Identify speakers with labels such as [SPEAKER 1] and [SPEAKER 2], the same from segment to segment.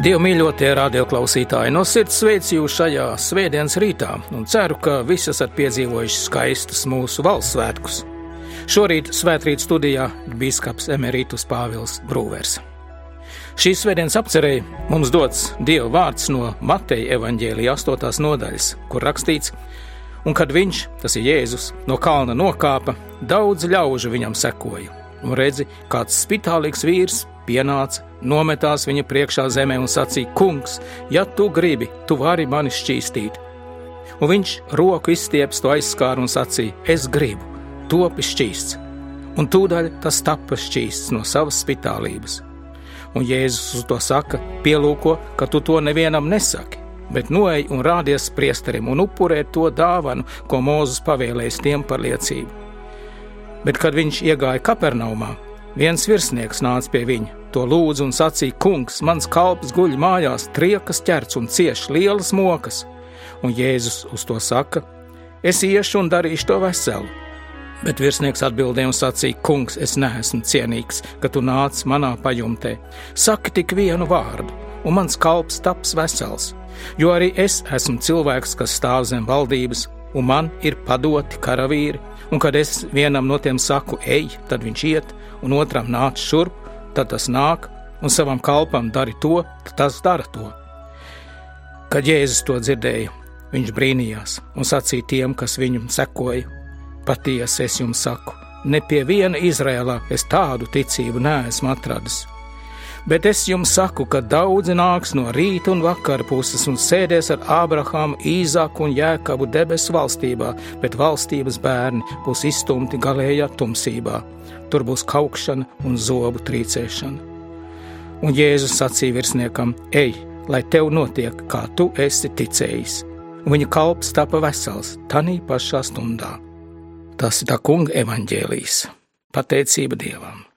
[SPEAKER 1] Dievu mīļotie radioklausītāji, no sirds sveicu jūs šajā svētdienas rītā un ceru, ka visi esat piedzīvojuši skaistus mūsu valsts svētkus. Šorīt svētkrīt studijā biskups Emerītus Pāvils Brūvers. Šīs svētdienas apcerēji mums dots Dieva vārds no Mateja evaņģēlija 8. nodaļas, kur rakstīts, un kad viņš, tas ir Jēzus, no kalna nokāpa, daudz ļaužu viņam sekoja. Un redzi, kāds spitālīgs vīrs pienāca, nometās viņa priekšā zemē un sacīja: Kungs, ja tu gribi, tu vari mani šķīstīt. Un viņš roku izstieps to aizskāru un sacīja: Es gribu, topi šķīsts. Un tūdaļ tas tapa šķīsts no savas spitālības. Un Jēzus uz to saka: Pielūko, ka tu to nevienam nesaki, bet noej un rādies priesterim un upurē to dāvanu, ko Mozus pavēlējis tiem par liecību. Bet, kad viņš iegāja Kapernaumā, viens virsnieks nāca pie viņa to lūdzu un sacīja: Kungs, mans kalps guļ mājās, triekas ķerts un cieš lielas mokas. Un Jēzus uz to saka: Es iešu un darīšu to veselu. Bet virsnieks atbildēja un sacīja: Kungs, es neesmu cienīgs, ka tu nāc manā pajumtē. Saki tik vienu vārdu, un mans kalps taps vesels. Jo arī es esmu cilvēks, kas stāv zem valdības, un man ir padoti karavīri, un kad es vienam no tiem saku, ej, tad viņš iet, un otram nāc šurp, tad tas nāk un savam kalpam dari to, tad tas dara to. Kad Jēzus to dzirdēja, viņš brīnījās un sacīja tiem, kas viņam sekoja: Patiesi es jums saku, ne pie viena Izrēlā es tādu ticību neesmu atradis. Bet es jums saku, ka daudzi nāks no rīta un vakara puses un sēdēs ar Ābrahāmu, Īzaku un Jēkabu debesu valstībā, bet valstības bērni būs izstumti galējā tumsībā tur būs kaukšana un zobu trīcēšana. Un Jēzus sacīja virsniekam: Ej, lai tev notiek, kā tu esi ticējis. Viņa kalps tapa vesels tanī pašā stundā. Tas ir tā kunga evaņģēlijs. Pateicība Dievam!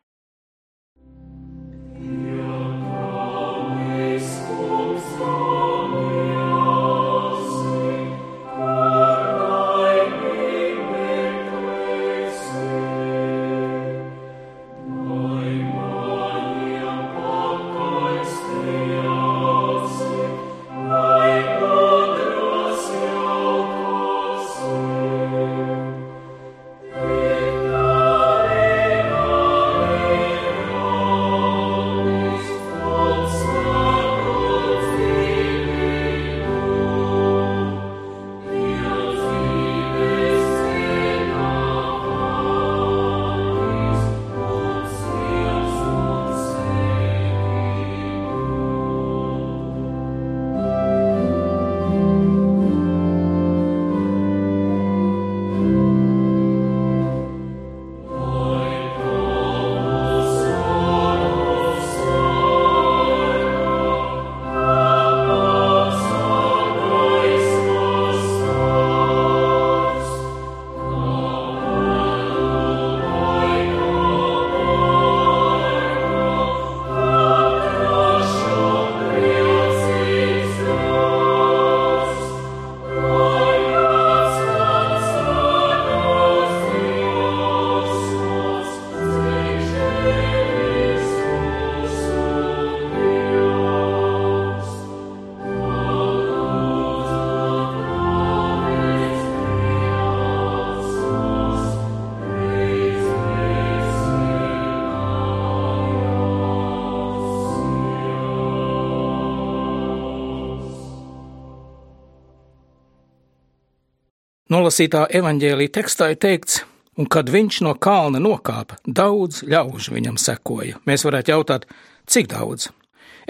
[SPEAKER 1] Nolasītā evaņģēlīja tekstā ir teikts, un kad viņš no kalna nokāpa, daudz ļaužu viņam sekoja. Mēs varētu jautāt, cik daudz?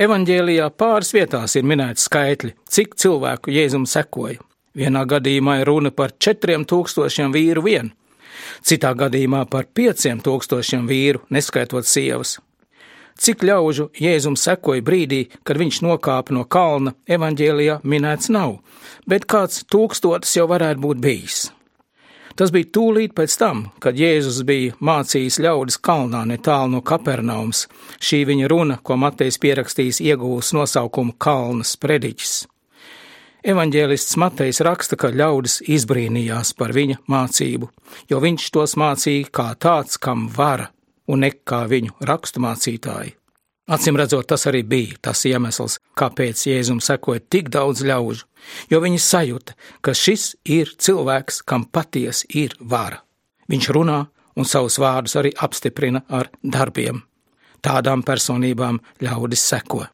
[SPEAKER 1] Evanģēlijā pāris vietās ir minēti skaitļi, cik cilvēku Jēzum sekoja. Vienā gadījumā ir runa par četriem tūkstošiem vīru vien, citā gadījumā par pieciem tūkstošiem vīru, neskaitot sievas. Cik ļaužu Jēzum sekoja brīdī, kad viņš nokāpa no kalna, evaņģēlijā minēts nav, bet kāds tūkstotis jau varētu būt bijis. Tas bija tūlīt pēc tam, kad Jēzus bija mācījis ļaudis kalnā netālu no Kapernaums. Šī viņa runa, ko Matejs pierakstījis, iegūs nosaukumu Kalnas prediķis. Evanģēlists Matejs raksta, ka ļaudis izbrīnījās par viņa mācību, jo viņš tos mācīja kā tāds, kam vara un ne kā viņu raksturmācītāji. Acīm redzot, tas arī bija tas iemesls, kāpēc Jēzum sekoja tik daudz ļaužu, jo viņi sajūta, ka šis ir cilvēks, kam patiesi ir vara. Viņš runā un savus vārdus arī apstiprina ar darbiem. Tādām personībām ļaudis seko.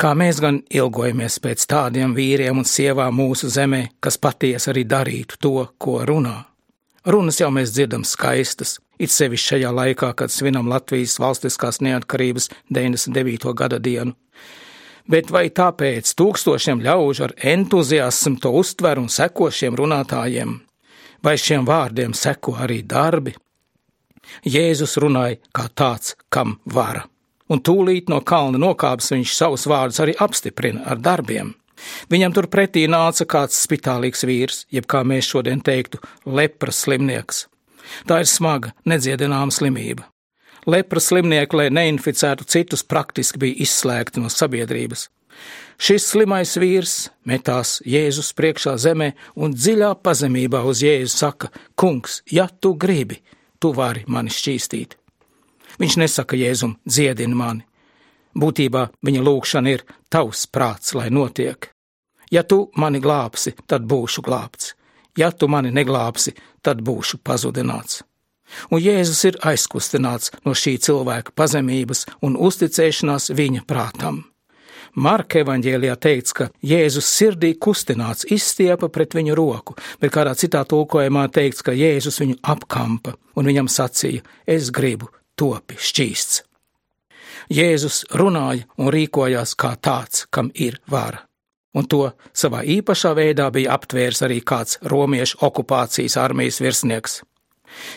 [SPEAKER 1] Kā mēs gan ilgojamies pēc tādiem vīriem un sievām mūsu zemē, kas patiesi arī darītu to, ko runā. Runas jau mēs dzirdam skaistas, it sevišķi šajā laikā, kad svinam Latvijas valstiskās neatkarības 99. gada dienu. Bet vai tāpēc tūkstošiem ļaužu ar entuziasmu to uztver un seko šiem runātājiem, vai šiem vārdiem seko arī darbi? Jēzus runāja kā tāds, kam vara, un tūlīt no kalna nokāpes viņš savus vārdus arī apstiprina ar darbiem. Viņam turpretī nāca kāds spitālīgs vīrs, jeb kā mēs šodien teiktu, lepras slimnieks. Tā ir smaga, nedziedināma slimība. Lepras slimnieki, lai neinficētu citus, praktiski bija izslēgti no sabiedrības. Šis slimais vīrs metās Jēzus priekšā zemē un dziļā pazemībā uz Jēzu saka: Kungs, ja tu gribi, tu vari mani šķīstīt. Viņš nesaka Jēzum, dziedini mani, Būtībā viņa lūkšana ir tavs prāts, lai notiek. Ja tu mani glābsi, tad būšu glābts. Ja tu mani neglābsi, tad būšu pazudināts. Un Jēzus ir aizkustināts no šī cilvēka pazemības un uzticēšanās viņa prātam. Marka evanģēlijā teikts, ka Jēzus sirdī kustināts izstiepa pret viņu roku, bet kādā citā tulkojumā teikts, ka Jēzus viņu apkampa un viņam sacīja: Es gribu topi šķīsts. Jēzus runāja un rīkojās kā tāds, kam ir vara. Un to savā īpašā veidā bija aptvērs arī kāds romiešu okupācijas armijas virsnieks.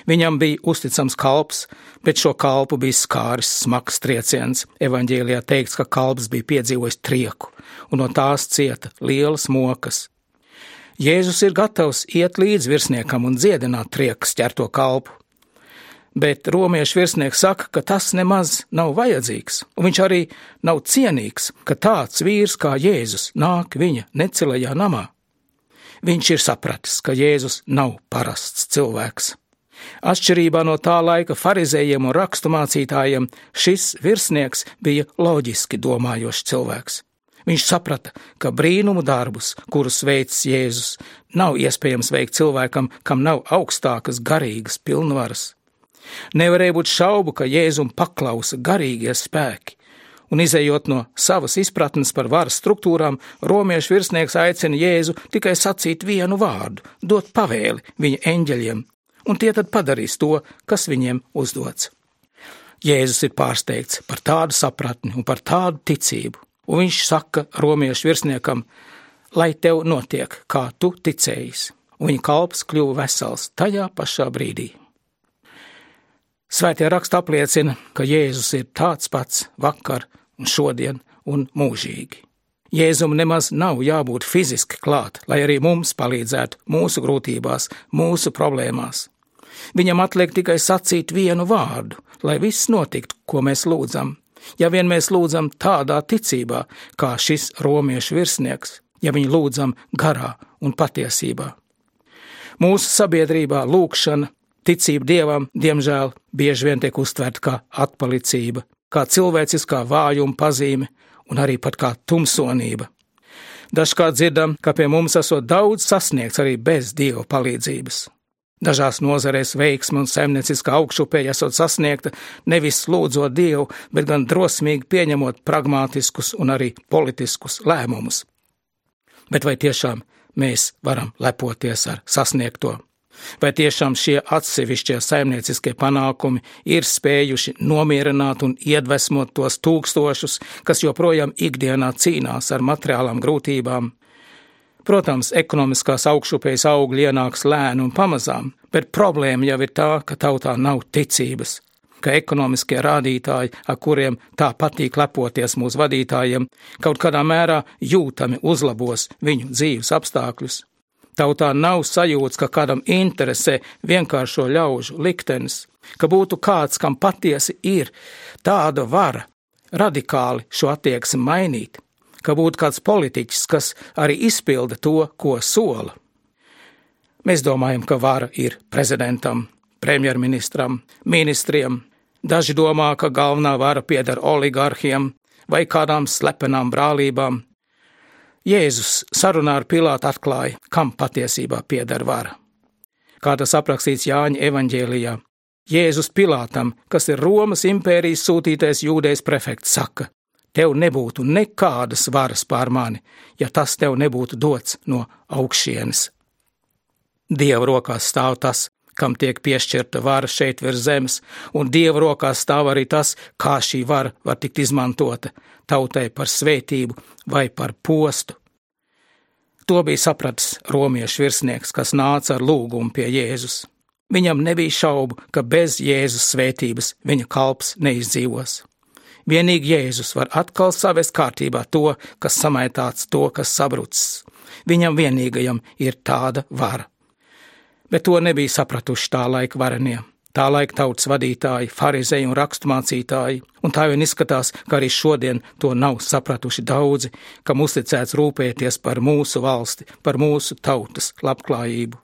[SPEAKER 1] Viņam bija uzticams kalps, bet šo kalpu bija skāris smags trieciens. Evanģēlijā teikts, ka kalps bija piedzīvojis trieku, un no tās cieta lielas mokas. Jēzus ir gatavs iet līdz virsniekam un dziedināt triekas ķerto kalpu bet romiešu virsnieks saka, ka tas nemaz nav vajadzīgs, un viņš arī nav cienīgs, ka tāds vīrs kā Jēzus nāk viņa necelajā namā. Viņš ir sapratis, ka Jēzus nav parasts cilvēks. Atšķirībā no tā laika farizējiem un raksturmācītājiem, šis virsnieks bija loģiski domājošs cilvēks. Viņš saprata, ka brīnumu darbus, kurus veids Jēzus, nav iespējams veikt cilvēkam, kam nav augstākas garīgas pilnvaras. Nevarēja būt šaubu, ka Jēzum paklausa garīgie spēki, un izējot no savas izpratnes par varas struktūrām, romiešu virsnieks aicina Jēzu tikai sacīt vienu vārdu, dot pavēli viņa eņģeļiem, un tie tad padarīs to, kas viņiem uzdots. Jēzus ir pārsteigts par tādu sapratni un par tādu ticību, un viņš saka romiešu virsniekam, lai tev notiek, kā tu ticējis, un viņa kalps kļuva vesels tajā pašā brīdī. Svētie raksti apliecina, ka Jēzus ir tāds pats vakar un šodien un mūžīgi. Jēzum nemaz nav jābūt fiziski klāt, lai arī mums palīdzētu mūsu grūtībās, mūsu problēmās. Viņam atliek tikai sacīt vienu vārdu, lai viss notiktu, ko mēs lūdzam. Ja vien mēs lūdzam tādā ticībā, kā šis romiešu virsnieks, ja viņu lūdzam garā un patiesībā. Mūsu sabiedrībā lūkšana Ticība dievam, diemžēl, bieži vien tiek uztverta kā atpalicība, kā cilvēciskā vājuma pazīme un arī pat kā tumsonība. Dažkārt dzirdam, ka pie mums esot daudz sasniegts arī bez dieva palīdzības. Dažās nozarēs veiksme un saimnieciskā augšupēja esot sasniegta nevis lūdzot dievu, bet gan drosmīgi pieņemot pragmātiskus un arī politiskus lēmumus. Bet vai tiešām mēs varam lepoties ar sasniegto? Vai tiešām šie atsevišķie saimnieciskie panākumi ir spējuši nomierināt un iedvesmot tos tūkstošus, kas joprojām ikdienā cīnās ar materiālām grūtībām? Protams, ekonomiskās augšupējas augļi ienāks lēni un pamazām, bet problēma jau ir tā, ka tautā nav ticības, ka ekonomiskie rādītāji, ar kuriem tā patīk lepoties mūsu vadītājiem, kaut kādā mērā jūtami uzlabos viņu dzīves apstākļus. Tautā nav sajūta, ka kādam interesē vienkāršo ļaužu liktenis, ka būtu kāds, kam patiesi ir tāda vara radikāli šo attieksmi mainīt, ka būtu kāds politiķis, kas arī izpilda to, ko sola. Mēs domājam, ka vara ir prezidentam, premjerministram, ministriem, Daži domā, ka galvenā vara pieder oligarhiem vai kādām slepenām brālībām. Jēzus sarunā ar Pilātu atklāja, kam patiesībā pieder vara. Kā tas aprakstīts Jāņa evanģēlijā, Jēzus Pilātam, kas ir Romas impērijas sūtītais jūdejs prefekts, saka: Tev nebūtu nekādas varas pār mani, ja tas tev nebūtu dots no augšienes. Dieva rokās stāv tas, kam tiek piešķirta vara šeit virs zemes, un Dieva rokās stāv arī tas, kā šī vara var tikt izmantota tautai par svētību vai par postu. To bija sapratis romiešu virsnieks, kas nāca ar lūgumu pie Jēzus. Viņam nebija šaubu, ka bez Jēzus svētības viņa kalps neizdzīvos. Vienīgi Jēzus var atkal savest kārtībā to, kas samaitāts, to, kas sabrucis. Viņam vienīgajam ir tāda vara bet to nebija sapratuši tā laika varenie. Tā laika tautas vadītāji, farizēji un raksturmācītāji, un tā vien izskatās, ka arī šodien to nav sapratuši daudzi, kam uzticēts rūpēties par mūsu valsti, par mūsu tautas labklājību.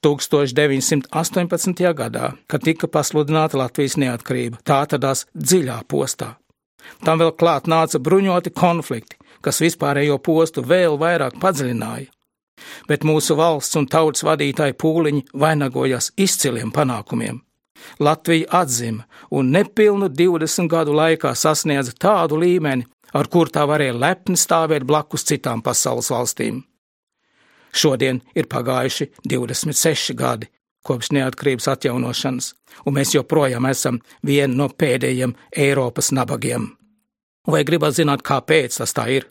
[SPEAKER 1] 1918. gadā, kad tika pasludināta Latvijas neatkarība, tā atradās dziļā postā. Tam vēl klāt nāca bruņoti konflikti, kas vispārējo postu vēl vairāk padziļināja bet mūsu valsts un tautas vadītāji pūliņi vainagojas izciliem panākumiem. Latvija atzima un nepilnu 20 gadu laikā sasniedza tādu līmeni, ar kur tā varēja lepni stāvēt blakus citām pasaules valstīm. Šodien ir pagājuši 26 gadi kopš neatkarības atjaunošanas, un mēs joprojām esam viena no pēdējiem Eiropas nabagiem. Vai gribat zināt, kāpēc tas tā ir?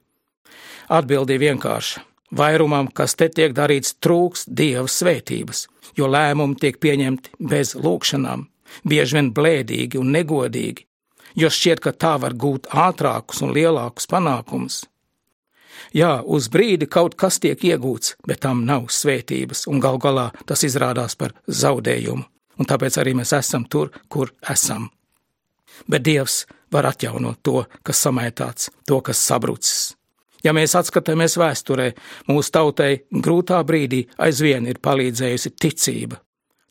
[SPEAKER 1] Atbildi vienkārša. Vairumam, kas te tiek darīts, trūks dieva svētības, jo lēmumi tiek pieņemti bez lūkšanām, bieži vien blēdīgi un negodīgi, jo šķiet, ka tā var gūt ātrākus un lielākus panākumus. Jā, uz brīdi kaut kas tiek iegūts, bet tam nav svētības, un gal galā tas izrādās par zaudējumu, un tāpēc arī mēs esam tur, kur esam. Bet Dievs var atjaunot to, kas samētāts, to, kas sabrucis. Ja mēs atskatāmies vēsturē, mūsu tautai grūtā brīdī aizvien ir palīdzējusi ticība.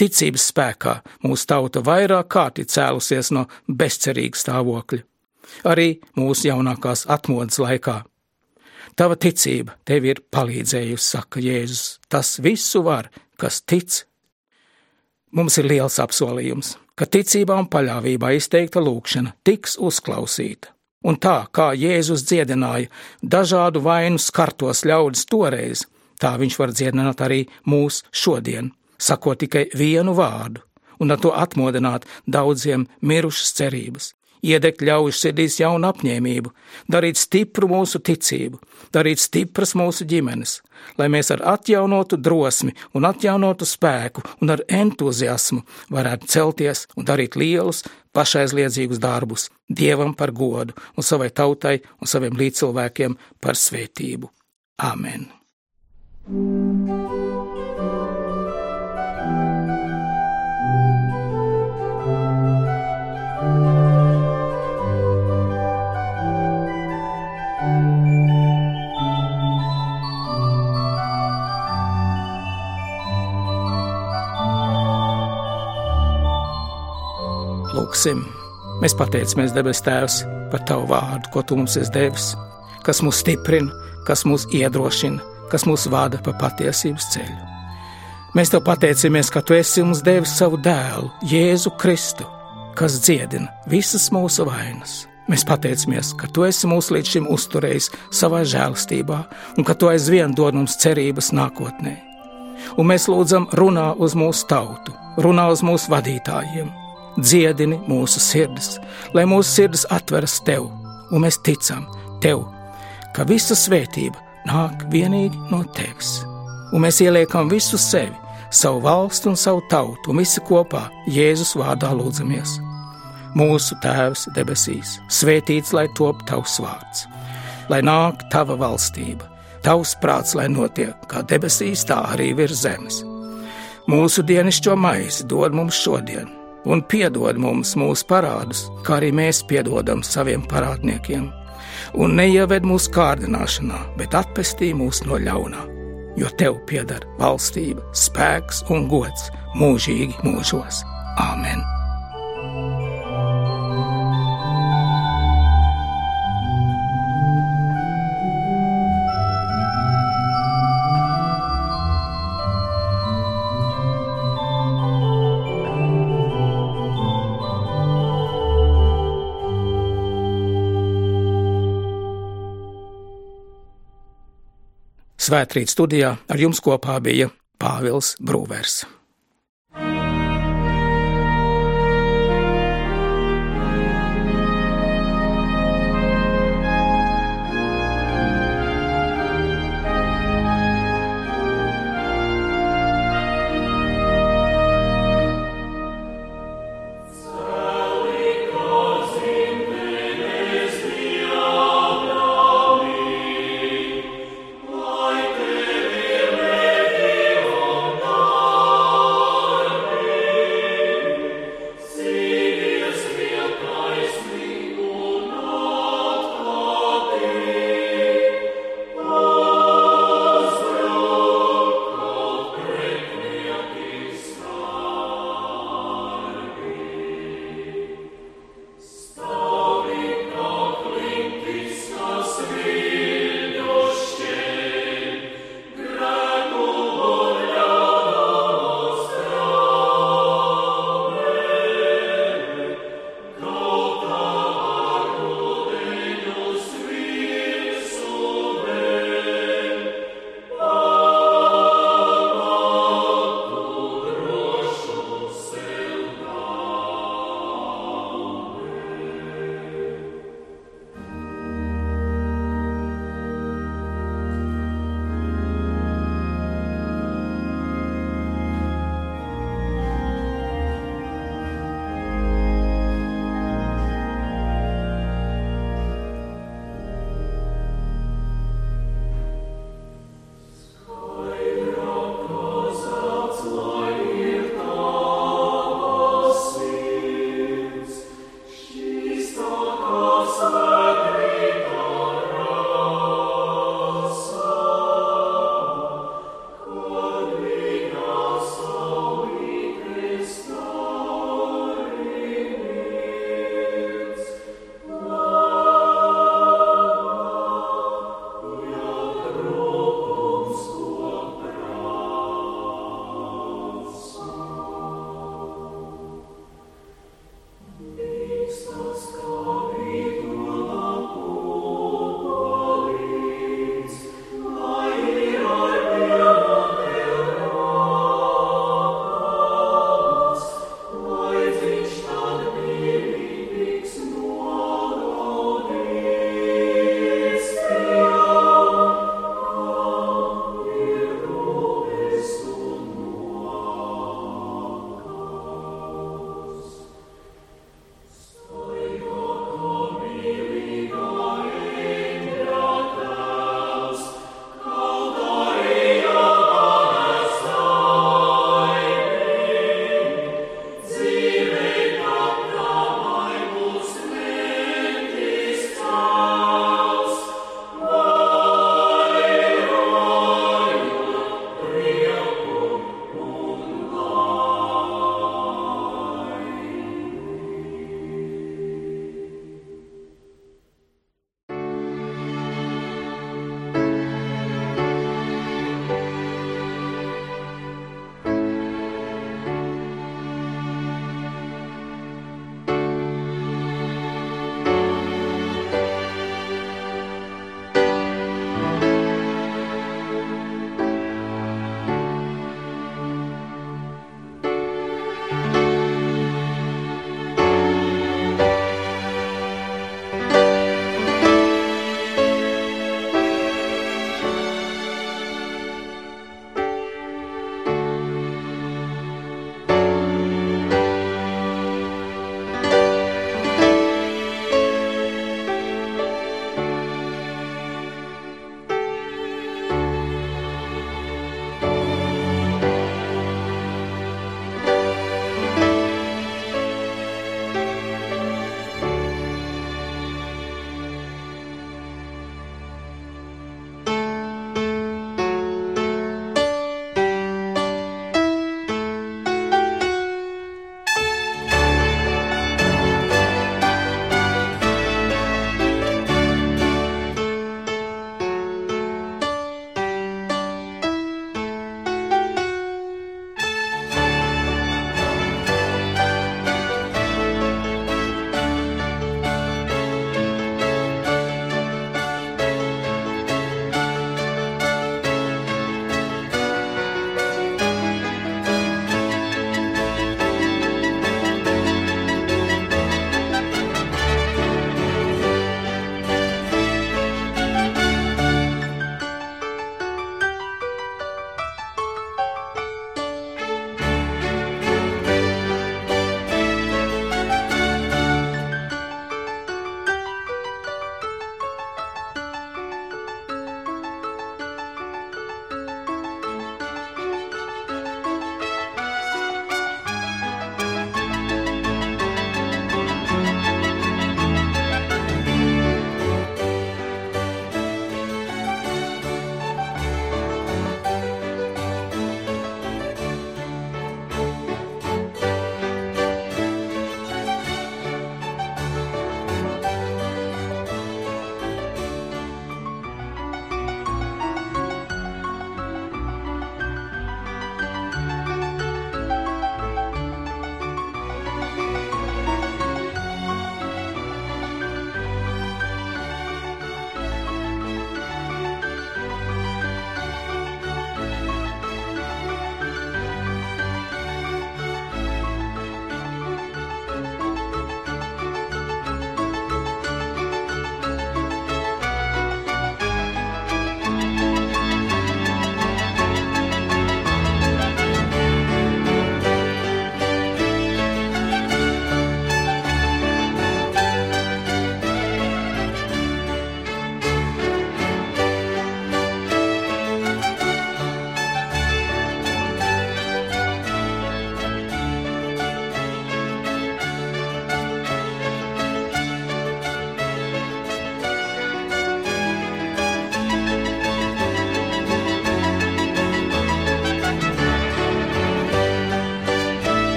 [SPEAKER 1] Ticības spēkā mūsu tauta vairāk kārt ir cēlusies no bezcerīga stāvokļa, arī mūsu jaunākās atmodas laikā. Tava ticība tev ir palīdzējusi, saka Jēzus. Tas visu var, kas tic. Mums ir liels apsolījums, ka ticībā un paļāvībā izteikta lūkšana tiks uzklausīta. Un tā kā Jēzus dziedināja dažādu vainu skartos ļaudis toreiz, tā viņš var dziedināt arī mūs šodien, sakot tikai vienu vārdu, un ar to atmodināt daudziem mirušas cerības iedegt ļaužu sirdīs jaunu apņēmību, darīt stipru mūsu ticību, darīt stipras mūsu ģimenes, lai mēs ar atjaunotu drosmi un atjaunotu spēku un ar entuziasmu varētu celties un darīt lielus, pašaizliedzīgus darbus Dievam par godu un savai tautai un saviem līdzcilvēkiem par svētību. Āmen! thank you lūksim. Mēs pateicamies, debes Tēvs, par Tavu vārdu, ko Tu mums esi devis, kas mūs stiprina, kas mūs iedrošina, kas mūs vada pa patiesības ceļu. Mēs Tev pateicamies, ka Tu esi mums devis savu dēlu, Jēzu Kristu, kas dziedina visas mūsu vainas. Mēs pateicamies, ka Tu esi mūs līdz šim uzturējis savā žēlstībā un ka Tu aizvien dod mums cerības nākotnē. Un mēs lūdzam, runā uz mūsu tautu, runā uz mūsu vadītājiem, dziedini mūsu sirdis, lai mūsu sirdis atveras tev, un mēs ticam tev, ka visa svētība nāk vienīgi no tevis. Un mēs ieliekam visu sevi, savu valstu un savu tautu, un visi kopā Jēzus vārdā lūdzamies. Mūsu Tēvs debesīs, svētīts lai top tavs vārds, lai nāk tava valstība, tavs prāts, lai notiek kā debesīs, tā arī virs zemes. Mūsu dienascho maizi dod mums šodien, un piedod mums mūsu parādus, kā arī mēs piedodam saviem parādniekiem. Un neieved mūsu kārdināšanā, bet atpestī mūs no ļaunā, jo tev pieder valstība, spēks un gods mūžīgi mūžos. Āmen! Svētrīt studijā ar jums kopā bija Pāvils Brūvers.